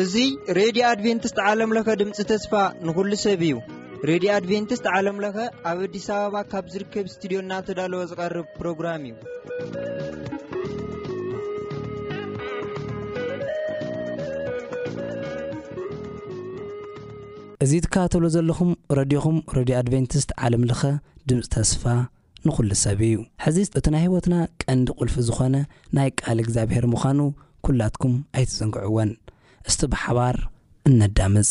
እዙይ ሬድዮ ኣድቨንትስት ዓለምለኸ ድምፂ ተስፋ ንኹሉ ሰብ እዩ ሬድዮ ኣድቨንትስት ዓለምለኸ ኣብ ኣዲስ ኣበባ ካብ ዝርከብ ስትድዮ እናተዳለወ ዝቐርብ ፕሮግራም እዩ እዚ ትከታተልዎ ዘለኹም ረድዮኹም ረድዮ ኣድቨንቲስት ዓለም ለኸ ድምጺ ተስፋ ንኹሉ ሰብ እዩ። ሕዚ እቲ ናይ ህይወትና ቀንዲ ቁልፊ ዝኾነ ናይ ቃል እግዚኣብሔር ምዃኑ ኩላትኩም ኣይትዘንግዕዎን። እስቲ ብሓባር እነዳምጽ።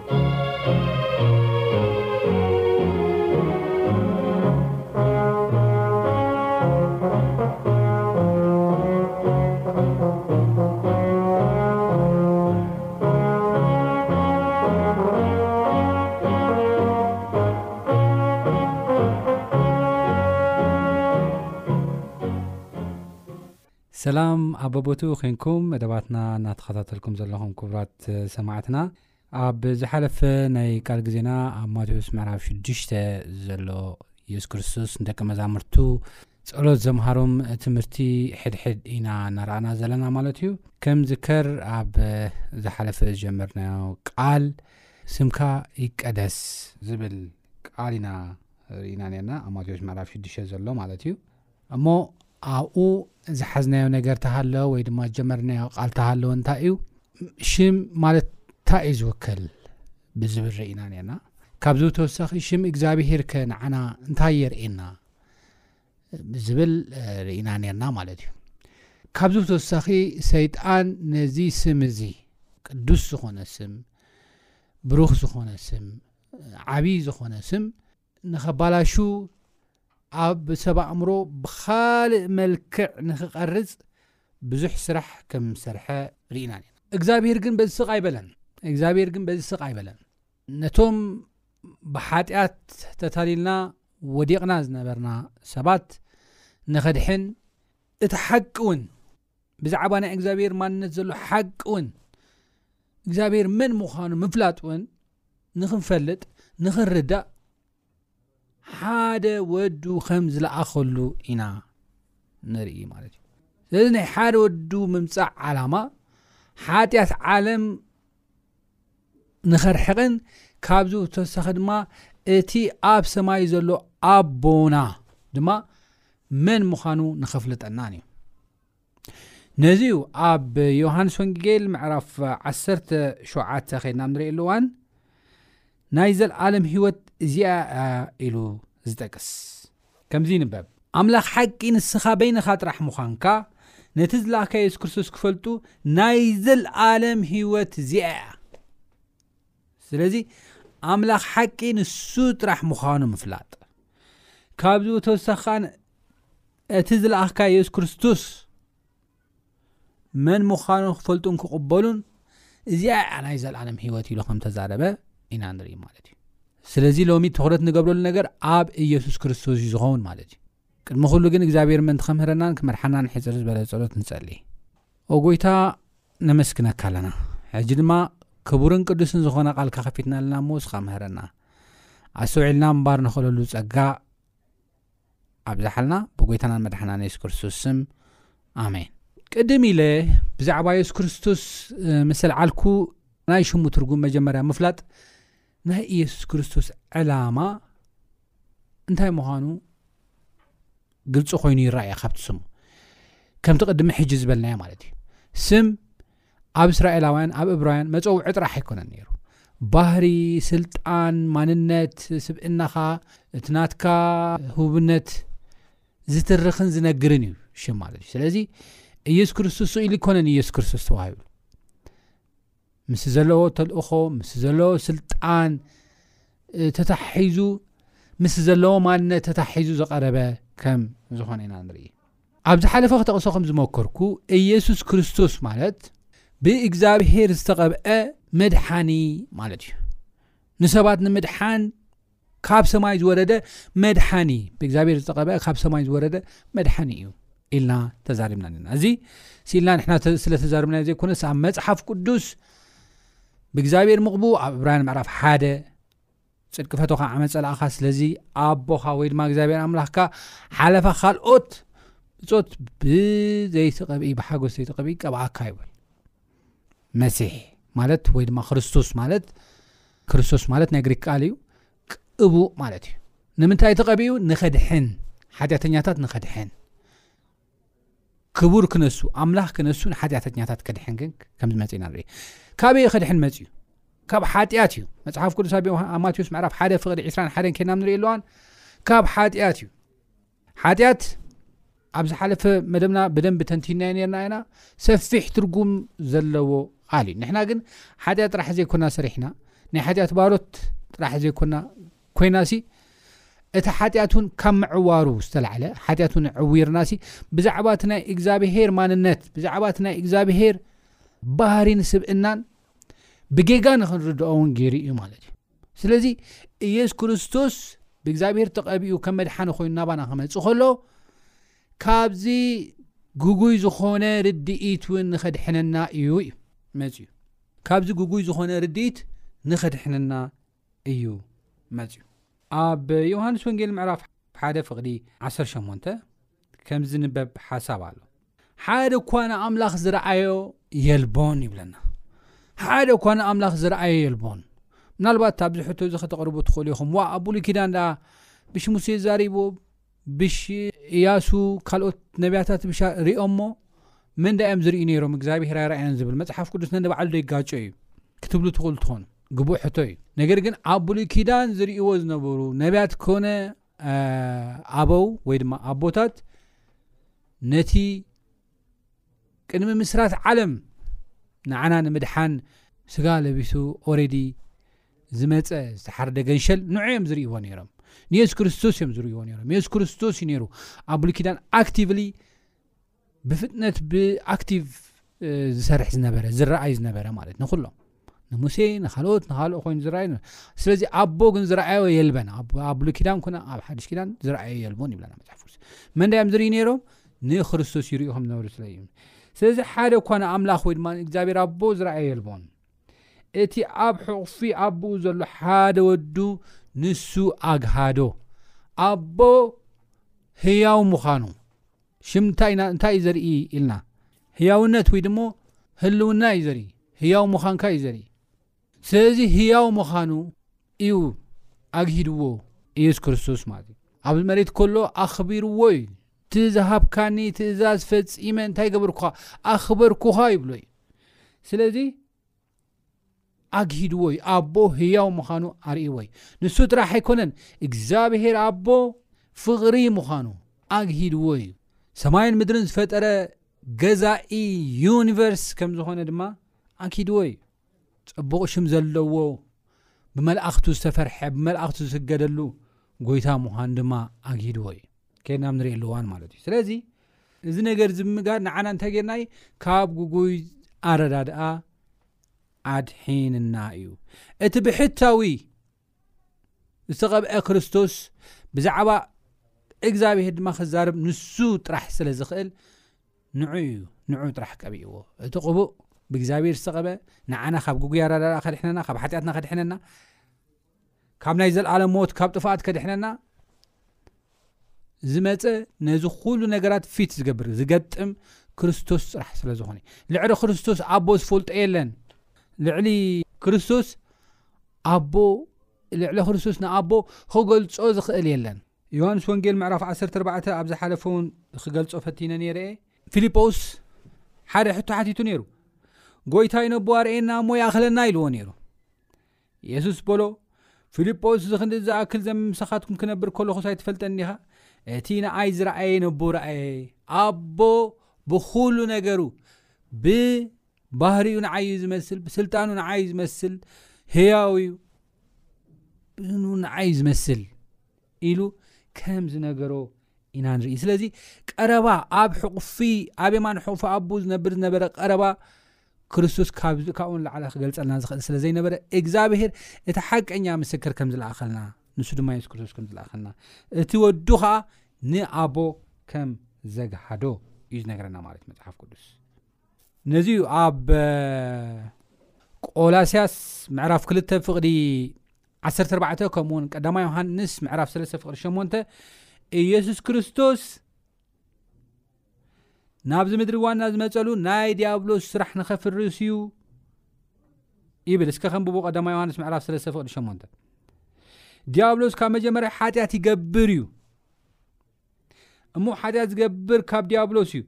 ሰላም ኣብ በቦትኡ ኼንኩም መደባትና እናተኸታተልኩም ዘለኹም ክቡራት ሰማዕትና ኣብ ዝሓለፈ ናይ ቃል ግዜና ኣብ ማቴዎስ ምዕራፍ ሽዱሽተ ዘሎ የሱስ ክርስቶስ ንደቂ መዛሙርቱ ጸሎት ዘምሃሮም ትምህርቲ ሕድሕድ ኢና እናረኣና ዘለና ማለት እዩ ከም ዝከር ኣብ ዝሓለፈ ዝጀመርናዮ ቃል ስምካ ይቀደስ ዝብል ቃል ኢና ርኢና ነርና ኣብ ማቴዎስ ምዕራፍ ሽዱሽተ ዘሎ ማለት እዩ እሞ ኣብኡ ዝሓዝናዮ ነገር ተሃለወ ወይ ድማ ዝጀመርናዮ ቃል ተሃለወ እንታይ እዩ ሽም ማለት እንታይ እዩ ዝውክል ብዝብል ርኢና ነርና ካብዚ ብተወሳኺ ሽም እግዚኣብሄር ከ ንዓና እንታይ የርእየና ዝብል ርኢና ነርና ማለት እዩ ካብዚ ብተወሳኺ ሰይጣን ነዚ ስም እዚ ቅዱስ ዝኾነ ስም ብሩኽ ዝኾነ ስም ዓብዪ ዝኾነ ስም ንኸባላሹ ኣብ ሰብ ኣእምሮ ብኻልእ መልክዕ ንክቐርጽ ብዙሕ ስራሕ ከም ዝሰርሐ ርኢና ኔና። እግዝኣብሄር ግን በዚ ስቕ ኣይበለን። እግዝኣብሄር ግን በዚ ስቕ ኣይበለን። ነቶም ብሓጢኣት ተታሊልና ወዲቕና ዝነበርና ሰባት ንኸድሕን እቲ ሓቂ እውን ብዛዕባ ናይ እግዚኣብሔር ማንነት ዘሎ ሓቂ እውን እግዚኣብሔር መን ምዃኑ ምፍላጥ እውን ንክንፈልጥ ንክንርዳእ ሓደ ወዱ ከም ዝለኣኸሉ ኢና ንርኢ ማለት እዩ ስለዚ ናይ ሓደ ወዱ ምምፃእ ዓላማ ሓጢኣት ዓለም ንኸርሕቕን ካብዚ ብተወሳኺ ድማ እቲ ኣብ ሰማይ ዘሎ ኣቦና ድማ መን ምዃኑ ንኸፍልጠናን እዩ ነዚ ዩ ኣብ ዮሃንስ ወንጌል ምዕራፍ 17 ከድና ንሪኢ ኣለዋን ናይ ዘለዓለም ህይወት እዚኣ ኢሉ ዝጠቅስ ከምዚ ይንበብ፣ ኣምላኽ ሓቂ ንስኻ በይንኻ ጥራሕ ምዃንካ፣ ነቲ ዝለኣኽካ የሱስ ክርስቶስ ክፈልጡ ናይ ዘልኣለም ህይወት እዚኣ እያ። ስለዚ ኣምላኽ ሓቂ ንሱ ጥራሕ ምዃኑ ምፍላጥ፣ ካብዚ ብተወሳኺ ከኣ እቲ ዝለኣኽካ የሱስ ክርስቶስ መን ምዃኑ ክፈልጡን ክቕበሉን እዚኣ እያ ናይ ዘለኣለም ህይወት ኢሉ ከም ተዛረበ ኢና ንርኢ ማለት እዩ ስለዚ ሎሚ ትኩረት ንገብረሉ ነገር ኣብ ኢየሱስ ክርስቶስ እዩ ዝኸውን ማለት እዩ ቅድሚ ኩሉ ግን እግዚኣብሔር ምእንቲ ከምህረናን ክመርሓናን ሕፅር ዝበለ ጸሎት ንጸሊ ኦ ጎይታ ነመስግነካ ኣለና ሕጂ ድማ ክቡርን ቅዱስን ዝኾነ ቃልካ ከፊትና ኣለና እሞ እስኻ ምህረና ኣስተውዒልና እምባር ንኽእለሉ ጸጋ ኣብዛሓልና ብጎይታናን መድሓናን የሱስ ክርስቶስ ስም ኣሜን። ቅድም ኢለ ብዛዕባ የሱስ ክርስቶስ ምስ ኣልዓልኩ ናይ ሽሙ ትርጉም መጀመርያ ምፍላጥ ናይ ኢየሱስ ክርስቶስ ዕላማ እንታይ ምዃኑ ግልፂ ኮይኑ ይረኣየ ካብቲ ስሙ ከምቲ ቅድሚ ሕጂ ዝበልናዮ ማለት እዩ ስም ኣብ እስራኤላውያን ኣብ እብራውያን መጸውዒ ጥራሕ ኣይኮነን ነይሩ ባህሪ ስልጣን ማንነት ስብእናኻ እቲ ናትካ ህቡብነት ዝትርኽን ዝነግርን እዩ ሽም ማለት እዩ ስለዚ ኢየሱስ ክርስቶስ ሰው ኢሉ ይኮነን ኢየሱስ ክርስቶስ ተዋሂቡ ምስ ዘለዎ ተልእኾ ምስ ዘለዎ ስልጣን ተታሒዙ ምስ ዘለዎ ማንነት ተታሒዙ ዝቐረበ ከም ዝኾነ ኢና ንርኢ ኣብ ዝሓለፈ ክጠቕሶ ከም ዝሞከርኩ ኢየሱስ ክርስቶስ ማለት ብእግዚኣብሔር ዝተቐብዐ መድሓኒ ማለት እዩ ንሰባት ንምድሓን ካብ ሰማይ ዝወረደ መድሓኒ ብእግዚኣብሔር ዝተቐብዐ ካብ ሰማይ ዝወረደ መድሓኒ እዩ ኢልና ተዛሪብና ኣለና እዚ ስኢልና ንሕና ስለ ተዛርብናዮ ዘይኮነስ ኣብ መፅሓፍ ቅዱስ ብእግዚኣብሔር ምቕቡ ኣብ እብራያን ምዕራፍ ሓደ ጽድቂ ፈቶኻ ዓመት ጸላእኻ ስለዚ ኣቦኻ ወይ ድማ እግዚኣብሔር ኣምላኽካ ሓለፋ ካልኦት ብጾት ብዘይትቐብኢ ብሓጎስ ዘይትቐብኢ ቀብኣካ ይብል መሲሕ ማለት ወይ ድማ ክርስቶስ ማለት ክርስቶስ ማለት ናይ ግሪክ ቃል እዩ ቅቡእ ማለት እዩ ንምንታይ ተቐቢኡ ንኸድሕን ሓጢኣተኛታት ንኸድሕን ክቡር ክነሱ ኣምላኽ ክነሱ ንሓጢኣተኛታት ከድሕን ግን ከም ዝመጽእ ኢና ንርኢ ካበይ እዩ ከድሕን መጽዩ ካብ ሓጢኣት እዩ መጽሓፍ ቅዱስ ኣብ ማቴዎስ ምዕራፍ ሓደ ፍቕዲ 2ስራ ሓደን ኬናም ንርኢ ኣለዋን ካብ ሓጢኣት እዩ ሓጢኣት ኣብ ዝሓለፈ መደብና ብደንቢ ተንቲናዮ ነርና ኢና ሰፊሕ ትርጉም ዘለዎ ቃል እዩ ንሕና ግን ሓጢኣት ጥራሕ ዘይኮና ሰሪሕና ናይ ሓጢኣት ባሮት ጥራሕ ዘይኮና ኮይናሲ እቲ ሓጢኣት እውን ካብ ምዕዋሩ ዝተላዕለ ሓጢኣት እውን ዕዊርናሲ ብዛዕባ እቲ ናይ እግዚኣብሄር ማንነት ብዛዕባ እቲ ናይ እግዚኣብሄር ባህሪን ስብእናን ብጌጋ ንክንርድኦ እውን ገይሩ እዩ ማለት እዩ ስለዚ ኢየሱስ ክርስቶስ ብእግዚኣብሄር ተቐቢኡ ከም መድሓኒ ኮይኑ ናባና ክመፅእ ከሎ ካብዚ ግጉይ ዝኾነ ርድኢት እውን ንኸድሕነና እዩ እዩ መፅ እዩ ካብዚ ግጉይ ዝኾነ ርድኢት ንኸድሕነና እዩ መጽዩ። ኣብ ዮሃንስ ወንጌል ምዕራፍ ሓደ ፍቕዲ ዓሰርተ ሸሞንተ ከምዚ ዝንበብ ሓሳብ ኣሎ። ሓደ እኳ ንኣምላኽ ዝረኣዮ የልቦን ይብለና። ሓደ እኳ ንኣምላኽ ዝረኣዮ የልቦን። ምናልባት ኣብዚ ሕቶ እዚ ከተቕርቡ ትኽእሉ ኢኹም። ዋ ኣብ ብሉይ ኪዳን ደኣ ብሽ ሙሴ ዛሪቡ ብሽ እያሱ ካልኦት ነቢያታት ብሻ ሪኦሞ መን ዳ እዮም ዝርእዩ ነይሮም እግዚኣብሄር ኣይረኣዮን ዝብል መጽሓፍ ቅዱስ ነንባዕሉ ዶ ይጋጮ እዩ ክትብሉ ትኽእሉ ትኾኑ። ግቡእ ሕቶ እዩ ነገር ግን ኣብ ብሉይ ኪዳን ዝርእይዎ ዝነበሩ ነብያት ኮነ ኣበው ወይ ድማ ኣቦታት ነቲ ቅድሚ ምስራት ዓለም ንዓና ንምድሓን ስጋ ለቢሱ ኦሬዲ ዝመፀ ዝተሓርደ ገንሸል ንዑ እዮም ዝርእይዎ ነይሮም ንየሱስ ክርስቶስ እዮም ዝርእይዎ ነይሮም የሱስ ክርስቶስ እዩ ነይሩ ኣብ ብሉይ ኪዳን ኣክቲቭሊ ብፍጥነት ብኣክቲቭ ዝሰርሕ ዝነበረ ዝረኣይ ዝነበረ ማለት ንኩሎም ንሙሴ ንካልኦት ንካልኦ ኮይኑ ዝረኣዩ ስለዚ ኣቦ ግን ዝረኣዮ የልበን ኣብ ብሉ ኪዳን ኮነ ኣብ ሓድሽ ኪዳን ዝረኣዮ የልቦን ይብለና መፅሓፍ ቅዱስ መን ዳዮም ዝርኢ ነይሮም ንክርስቶስ ይርኡ ከም ዝነበሩ ስለ እዩ ስለዚ ሓደ እኳ ንኣምላኽ ወይ ድማ እግዚኣብሔር ኣቦ ዝረኣዮ የልቦን እቲ ኣብ ሕቑፊ ኣቦኡ ዘሎ ሓደ ወዱ ንሱ ኣግሃዶ ኣቦ ህያው ምዃኑ ሽም እንታይ ኢና እንታይ እዩ ዘርኢ ኢልና ህያውነት ወይ ድሞ ህልውና እዩ ዘርኢ ህያው ምዃንካ እዩ ዘርኢ ስለዚ ህያው ምዃኑ እዩ ኣግሂድዎ ኢየሱስ ክርስቶስ ማለት እዩ ኣብዚ መሬት ከሎ ኣኽቢርዎ እዩ እቲ ዝሃብካኒ ትእዛዝ ፈፂመ እንታይ ገበርኩኻ ኣኽበርኩኻ ይብሎ እዩ ስለዚ ኣግሂድዎ እዩ ኣቦ ህያው ምዃኑ ኣርእይዎ እዩ ንሱ ጥራሕ ኣይኮነን እግዚኣብሄር ኣቦ ፍቕሪ ምዃኑ ኣግሂድዎ እዩ ሰማይን ምድርን ዝፈጠረ ገዛኢ ዩኒቨርስ ከም ዝኾነ ድማ ኣኪድዎ እዩ ፅቡቕ ሽም ዘለዎ ብመላእኽቱ ዝተፈርሐ ብመላእኽቱ ዝስገደሉ ጎይታ ምዃኑ ድማ ኣግሂድዎ እዩ ከድናም ንሪእኣሉዋን ማለት እዩ ስለዚ እዚ ነገር እዚ ብምግባር ንዓና እንታይ ጌርናዩ ካብ ጉጉይ ኣረዳድኣ ኣድሒንና እዩ እቲ ብሕታዊ ዝተቐብዐ ክርስቶስ ብዛዕባ እግዚኣብሄር ድማ ክዛርብ ንሱ ጥራሕ ስለ ዝኽእል ንዑ እዩ ንዑ ጥራሕ ቀቢእዎ እቲ ቅቡእ ብእግዚኣብሄር ዝተቐበ ንዓና ካብ ጉጉይ ኣረዳድኣ ከድሕነና ካብ ሓጢኣትና ከድሕነና ካብ ናይ ዘለዓለም ሞት ካብ ጥፍኣት ከድሕነና ዝመፀ ነዚ ኩሉ ነገራት ፊት ዝገብር ዝገጥም ክርስቶስ ፅራሕ ስለ ዝኾነ ልዕሊ ክርስቶስ ኣቦ ዝፈልጦ የለን ልዕሊ ክርስቶስ ኣቦ ልዕሊ ክርስቶስ ንኣቦ ክገልፆ ዝኽእል የለን ዮሃንስ ወንጌል ምዕራፍ 14 ኣብ ዝሓለፈ እውን ክገልፆ ፈቲነ ነይረ እየ ፊልጶስ ሓደ ሕቶ ሓቲቱ ነይሩ ጎይታ ይነቦ ኣርእየና እሞ ይኣኽለና ኢልዎ ነይሩ የሱስ በሎ፣ ፊልጶስ፣ እዚ ኽንድዚ ዝኣክል ዘመን ምሳኻትኩም ክነብር ከለኹስ ኣይትፈልጠንን ዲኻ? እቲ ንኣይ ዝረኣየ ነቦ ረኣየ። ኣቦ ብዅሉ ነገሩ፣ ብባህሪኡ ንዓይ እዩ ዝመስል፣ ብስልጣኑ ንዓይ እዩ ዝመስል፣ ህያው እዩ፣ ብኑ ንዓይ እዩ ዝመስል ኢሉ ከም ዝነገሮ ኢና ንርኢ። ስለዚ ቀረባ ኣብ ሕቝፊ ኣብ የማን ሕቝፊ ኣቦ ዝነብር ዝነበረ ቀረባ ክርስቶስ ካብኡ ንላዕሊ ክገልጸልና ዝኽእል ስለ ዘይነበረ እግዚኣብሄር እቲ ሓቀኛ ምስክር ከም ዝለኣኸልና ንሱ ድማ የሱስ ክርስቶስ ከም ዝለኣኸልና እቲ ወዱ ኸኣ ንኣቦ ከም ዘግሃዶ እዩ ዝነገረና ማለት እዩ መጽሓፍ ቅዱስ ነዚ እዩ ኣብ ቆላስያስ ምዕራፍ 2 ፍቕዲ 14 ከምኡውን ቀዳማ ዮሃንስ ምዕራፍ 3 ፍቕዲ 8 ኢየሱስ ክርስቶስ ናብዚ ምድሪ ዋና ዝመፀሉ ናይ ዲያብሎስ ስራሕ ንኸፍርስ እዩ ይብል እስከ ከምብቦ ቀዳማ ዮሃንስ ምዕራፍ 3 ፍቅዲ 8 ዲያብሎስ ካብ መጀመርያ ሓጢኣት ይገብር እዩ እሞ ሓጢኣት ዝገብር ካብ ዲያብሎስ እዩ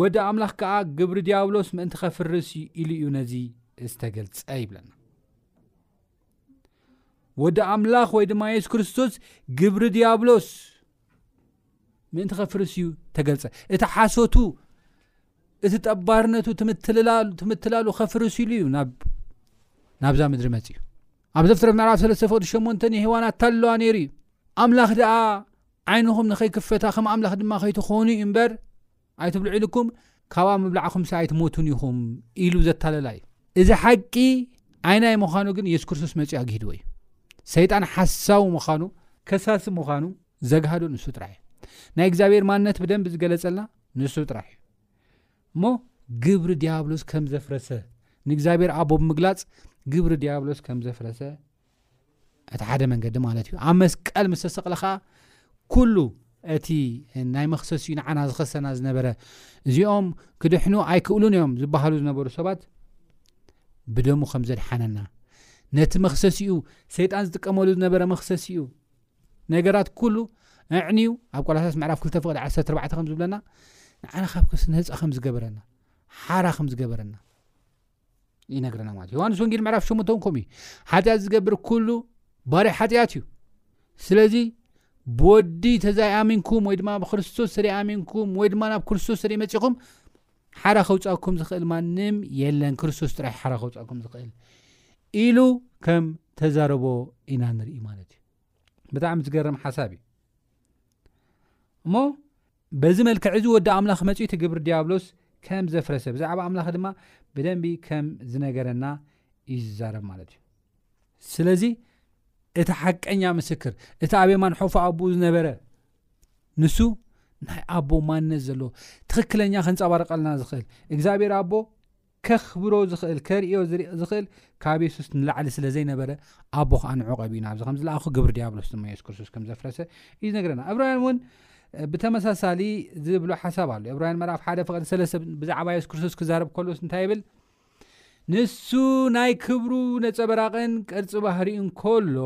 ወዲ ኣምላኽ ከዓ ግብሪ ዲያብሎስ ምእንቲ ኸፍርስ ኢሉ እዩ ነዚ ዝተገልፀ ይብለና ወዲ ኣምላኽ ወይ ድማ የሱስ ክርስቶስ ግብሪ ዲያብሎስ ምእንቲ ከፍርስ እዩ ተገልጸ እቲ ሓሶቱ እቲ ጠባርነቱ ትምትላሉ ከፍርስ ኢሉ እዩ ናብዛ ምድሪ መፅ እዩ ኣብ ዘፍትረ ምዕራፍ ሰለስተ ፍቅዲ ሸሞንተ ንህዋን ኣታለዋ ነይሩ እዩ ኣምላኽ ደኣ ዓይንኹም ንኸይክፈታ ከም ኣምላኽ ድማ ከይትኾኑ እዩ እምበር ኣይትብልዑ ኢሉኩም ካብኣ ምብላዕኹምሲ ኣይትሞቱን ኢኹም ኢሉ ዘታለላ እዩ እዚ ሓቂ ኣይናይ ምዃኑ ግን የሱስ ክርስቶስ መጺኡ ኣግሂድዎ እዩ ሰይጣን ሓሳዊ ምዃኑ ከሳሲ ምዃኑ ዘግሃዶ ንሱ ጥራሕ እዩ ናይ እግዚኣብሔር ማንነት ብደንብ ዝገለጸልና ንሱ ጥራሕ እዩ እሞ ግብሪ ዲያብሎስ ከም ዘፍረሰ ንእግዚኣብሔር ኣቦ ብምግላጽ ግብሪ ዲያብሎስ ከም ዘፍረሰ እቲ ሓደ መንገዲ ማለት እዩ ኣብ መስቀል ምስ ተሰቕለ ከዓ ኩሉ እቲ ናይ መክሰስ እዩ ንዓና ዝኸሰና ዝነበረ እዚኦም ክድሕኑ ኣይክእሉን እዮም ዝበሃሉ ዝነበሩ ሰባት ብደሙ ከም ዘድሓነና ነቲ መክሰስ እዩ ሰይጣን ዝጥቀመሉ ዝነበረ መክሰስ እዩ ነገራት ኩሉ ኣዕንዩ ኣብ ቆላሳስ ምዕራፍ 2 ፍቅዲ 14 ከም ዝብለና ንዓና ካብ ክሲ ነፃ ከም ዝገበረና ሓራ ከም ዝገበረና ይነግረና ማለት ዮሃንስ ወንጌል ምዕራፍ ሸሞንተውን ከምኡ እዩ ሓጢኣት ዝገብር ኩሉ ባርያ ሓጢኣት እዩ ስለዚ ብወዲ ተዘይኣሚንኩም ወይ ድማ ብክርስቶስ ተደይኣሚንኩም ወይ ድማ ናብ ክርስቶስ ተደይ መፂኹም ሓራ ከውፃኩም ዝኽእል ማንም የለን ክርስቶስ ጥራሕ ሓራ ከውፃኩም ዝኽእል ኢሉ ከም ተዛረቦ ኢና ንርኢ ማለት እዩ ብጣዕሚ ዝገርም ሓሳብ እዩ እሞ በዚ መልክዕ እዚ ወዲ ኣምላኽ መጺኡ እቲ ግብሪ ድያብሎስ ከም ዘፍረሰ ብዛዕባ ኣምላኽ ድማ ብደንቢ ከም ዝነገረና እዩ ዝዛረብ ማለት እዩ ስለዚ እቲ ሓቀኛ ምስክር እቲ ኣብ የማን ሖፎ ኣቦኡ ዝነበረ ንሱ ናይ ኣቦ ማንነት ዘለዎ ትኽክለኛ ከንፀባርቀልና ዝኽእል እግዚኣብሔር ኣቦ ከኽብሮ ዝኽእል፣ ከርእዮ ዝኽእል ካብ የሱስ ንላዕሊ ስለ ዘይነበረ፣ ኣቦ ኸኣ ንዕኡ ቀቢኡ ናብዚ ከም ዝለኣኾ፣ ግብሪ ድያብሎስ ድማ የሱስ ክርስቶስ ከም ዘፍረሰ እዩ ዝነግረና። እብራውያን እውን ብተመሳሳሊ ዝብሎ ሓሳብ ኣሎ። እብራውያን ምዕራፍ ሓደ ፍቕዲ ሰለስተ ብዛዕባ የሱስ ክርስቶስ ክዛረብ ከሎስ እንታይ ይብል? ንሱ ናይ ክብሩ ነጸበራቕን ቅርጺ ባህሪኡን ከሎ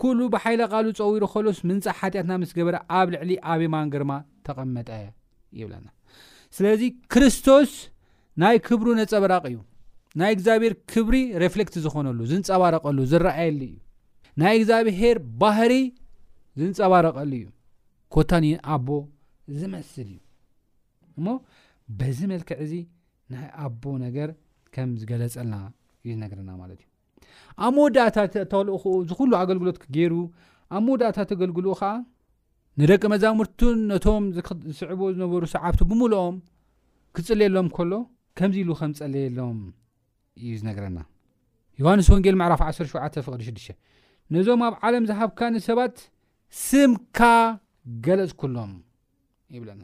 ኩሉ ብሓይለ ቃሉ ጸዊሩ ከሎስ ምንጻሕ ሓጢኣትና ምስ ገበረ ኣብ ልዕሊ ኣብ የማን ግርማ ተቐመጠ። ይብለና ስለዚ ክርስቶስ ናይ ክብሩ ነፀብራቕ እዩ ናይ እግዚኣብሔር ክብሪ ሬፍሌክት ዝኾነሉ ዝንፀባረቐሉ ዝረኣየሉ እዩ ናይ እግዚኣብሔር ባህሪ ዝንፀባረቐሉ እዩ ኮታ ኣቦ ዝመስል እዩ እሞ በዚ መልክዕ እዚ ናይ ኣቦ ነገር ከም ዝገለፀልና እዩ ዝነገረና ማለት እዩ ኣብ መወዳእታ ተልእኽኡ እዚ ኩሉ ኣገልግሎት ገይሩ ኣብ መወዳእታ ተገልግልኡ ከዓ ንደቂ መዛሙርቱን ነቶም ዝስዕቦ ዝነበሩ ሰዓብቲ ብምልኦም ክጽልየሎም ከሎ ከምዚ ኢሉ ከም ጸለየሎም እዩ ዝነገረና ዮሃንስ ወንጌል ምዕራፍ 17 ፍቕዲ 6 ነዞም ኣብ ዓለም ዝሃብካኒ ሰባት ስምካ ገለጽኩሎም ይብለና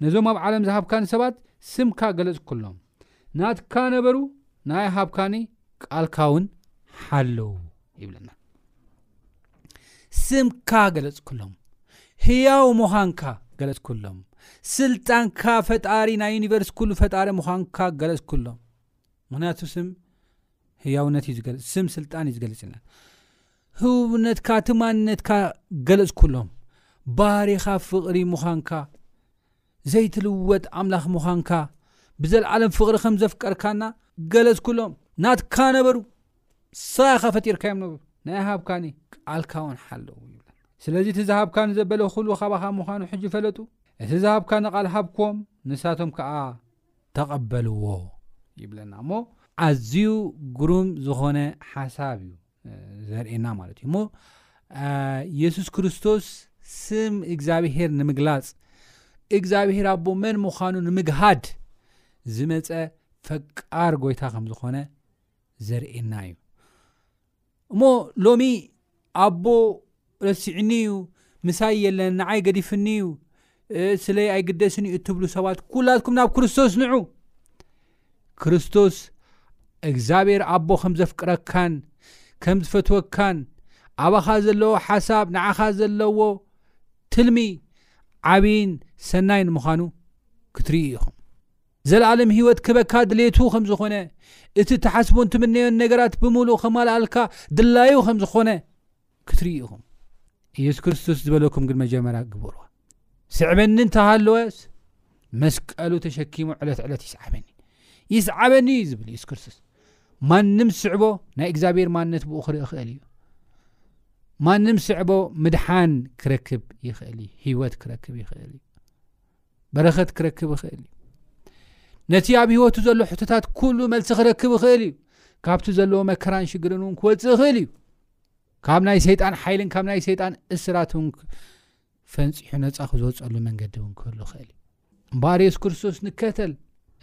ነዞም ኣብ ዓለም ዝሃብካኒ ሰባት ስምካ ገለጽ ኩሎም ናትካ ነበሩ ናይ ሃብካኒ ቃልካ እውን ሓለው ይብለና ስምካ ገለጽ ኩሎም ህያው ምዃንካ ገለጽ ኩሎም ስልጣንካ ፈጣሪ ናይ ዩኒቨርስ ኩሉ ፈጣሪ ምዃንካ ገለጽ ኩሎም ምክንያቱ ስም ህያውነት እዩ ዝገልፅ ስም ስልጣን እዩ ዝገልፅ ኢልና ህቡብነትካ እቲ ማንነትካ ገለጽኩሎም ባህሪኻ ፍቕሪ ምዃንካ ዘይትልወጥ ኣምላኽ ምዃንካ ብዘልኣለም ፍቕሪ ከም ዘፍቀርካና ገለጽኩሎም ናትካ ነበሩ ስራኻ ፈጢርካዮም ነበሩ ናይ ሃብካኒ ቃልካ ውን ሓለው ይብለ ስለዚ እቲ ዝሃብካኒ ዘበለ ኩሉ ካባኻ ምዃኑ ሕጂ ፈለጡ እቲ ዝሃብካኒ ቃል ሃብክዎም ንሳቶም ከዓ ተቐበልዎ ይብለና እሞ ኣዝዩ ግሩም ዝኾነ ሓሳብ እዩ ዘርእና ማለት እዩ እሞ የሱስ ክርስቶስ ስም እግዚኣብሄር ንምግላፅ እግዚኣብሄር ኣቦ መን ምዃኑ ንምግሃድ ዝመፀ ፈቃር ጎይታ ከም ዝኾነ ዘርእና እዩ እሞ ሎሚ ኣቦ ረሲዑኒ እዩ፣ ምሳይ የለን፣ ንዓይ ገዲፍኒ እዩ፣ ስለይ ኣይግደስን እዩ እትብሉ ሰባት ኩላትኩም ናብ ክርስቶስ ንዑ። ክርስቶስ እግዚኣብሔር ኣቦ ከም ዘፍቅረካን ከም ዝፈትወካን ኣባኻ ዘለዎ ሓሳብ ንዓኻ ዘለዎ ትልሚ ዓብይን ሰናይን ምዃኑ ክትርኢ ኢኹም። ዘለኣለም ህይወት ክበካ ድሌቱ ከም ዝኾነ እቲ ትሓስቦን ትምነዮን ነገራት ብምሉእ ከማልኣልካ ድላዩ ከም ዝኾነ ክትርእዩ ኢኹም ኢየሱስ ክርስቶስ ዝበለኩም ግን መጀመርያ ግበርዋ ስዕበኒ እንተሃለወስ መስቀሉ ተሸኪሙ ዕለት ዕለት ይስዓበኒ ይስዓበኒ እዩ ዝብል ኢየሱስ ክርስቶስ ማንም ስዕቦ ናይ እግዚኣብሔር ማንነት ብኡ ክርኢ ይኽእል እዩ ማንም ስዕቦ ምድሓን ክረክብ ይኽእል እዩ ህይወት ክረክብ ይኽእል እዩ በረኸት ክረክብ ይኽእል እዩ ነቲ ኣብ ህይወቱ ዘሎ ሕቶታት ኩሉ መልሲ ክረክብ ይኽእል እዩ ካብቲ ዘለዎ መከራን ሽግርን እውን ክወፅእ ይኽእል እዩ ካብ ናይ ሰይጣን ሓይልን ካብ ናይ ሰይጣን እስራት ውን ፈንፂሑ ነፃ ክዝወፀሉ መንገዲ እውን ክህሉ ኽእል እዩ እምበኣር የሱስ ክርስቶስ ንከተል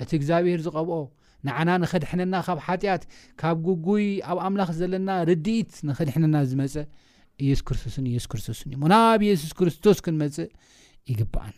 እቲ እግዚኣብሄር ዝቐብኦ ንዓና ንኸድሕነና ካብ ሓጢኣት ካብ ጉጉይ ኣብ ኣምላኽ ዘለና ርድኢት ንኸድሕነና ዝመፀ ኢየሱስ ክርስቶስን ኢየሱስ ክርስቶስን እዩ ናብ ኢየሱስ ክርስቶስ ክንመፅእ ይግብኣና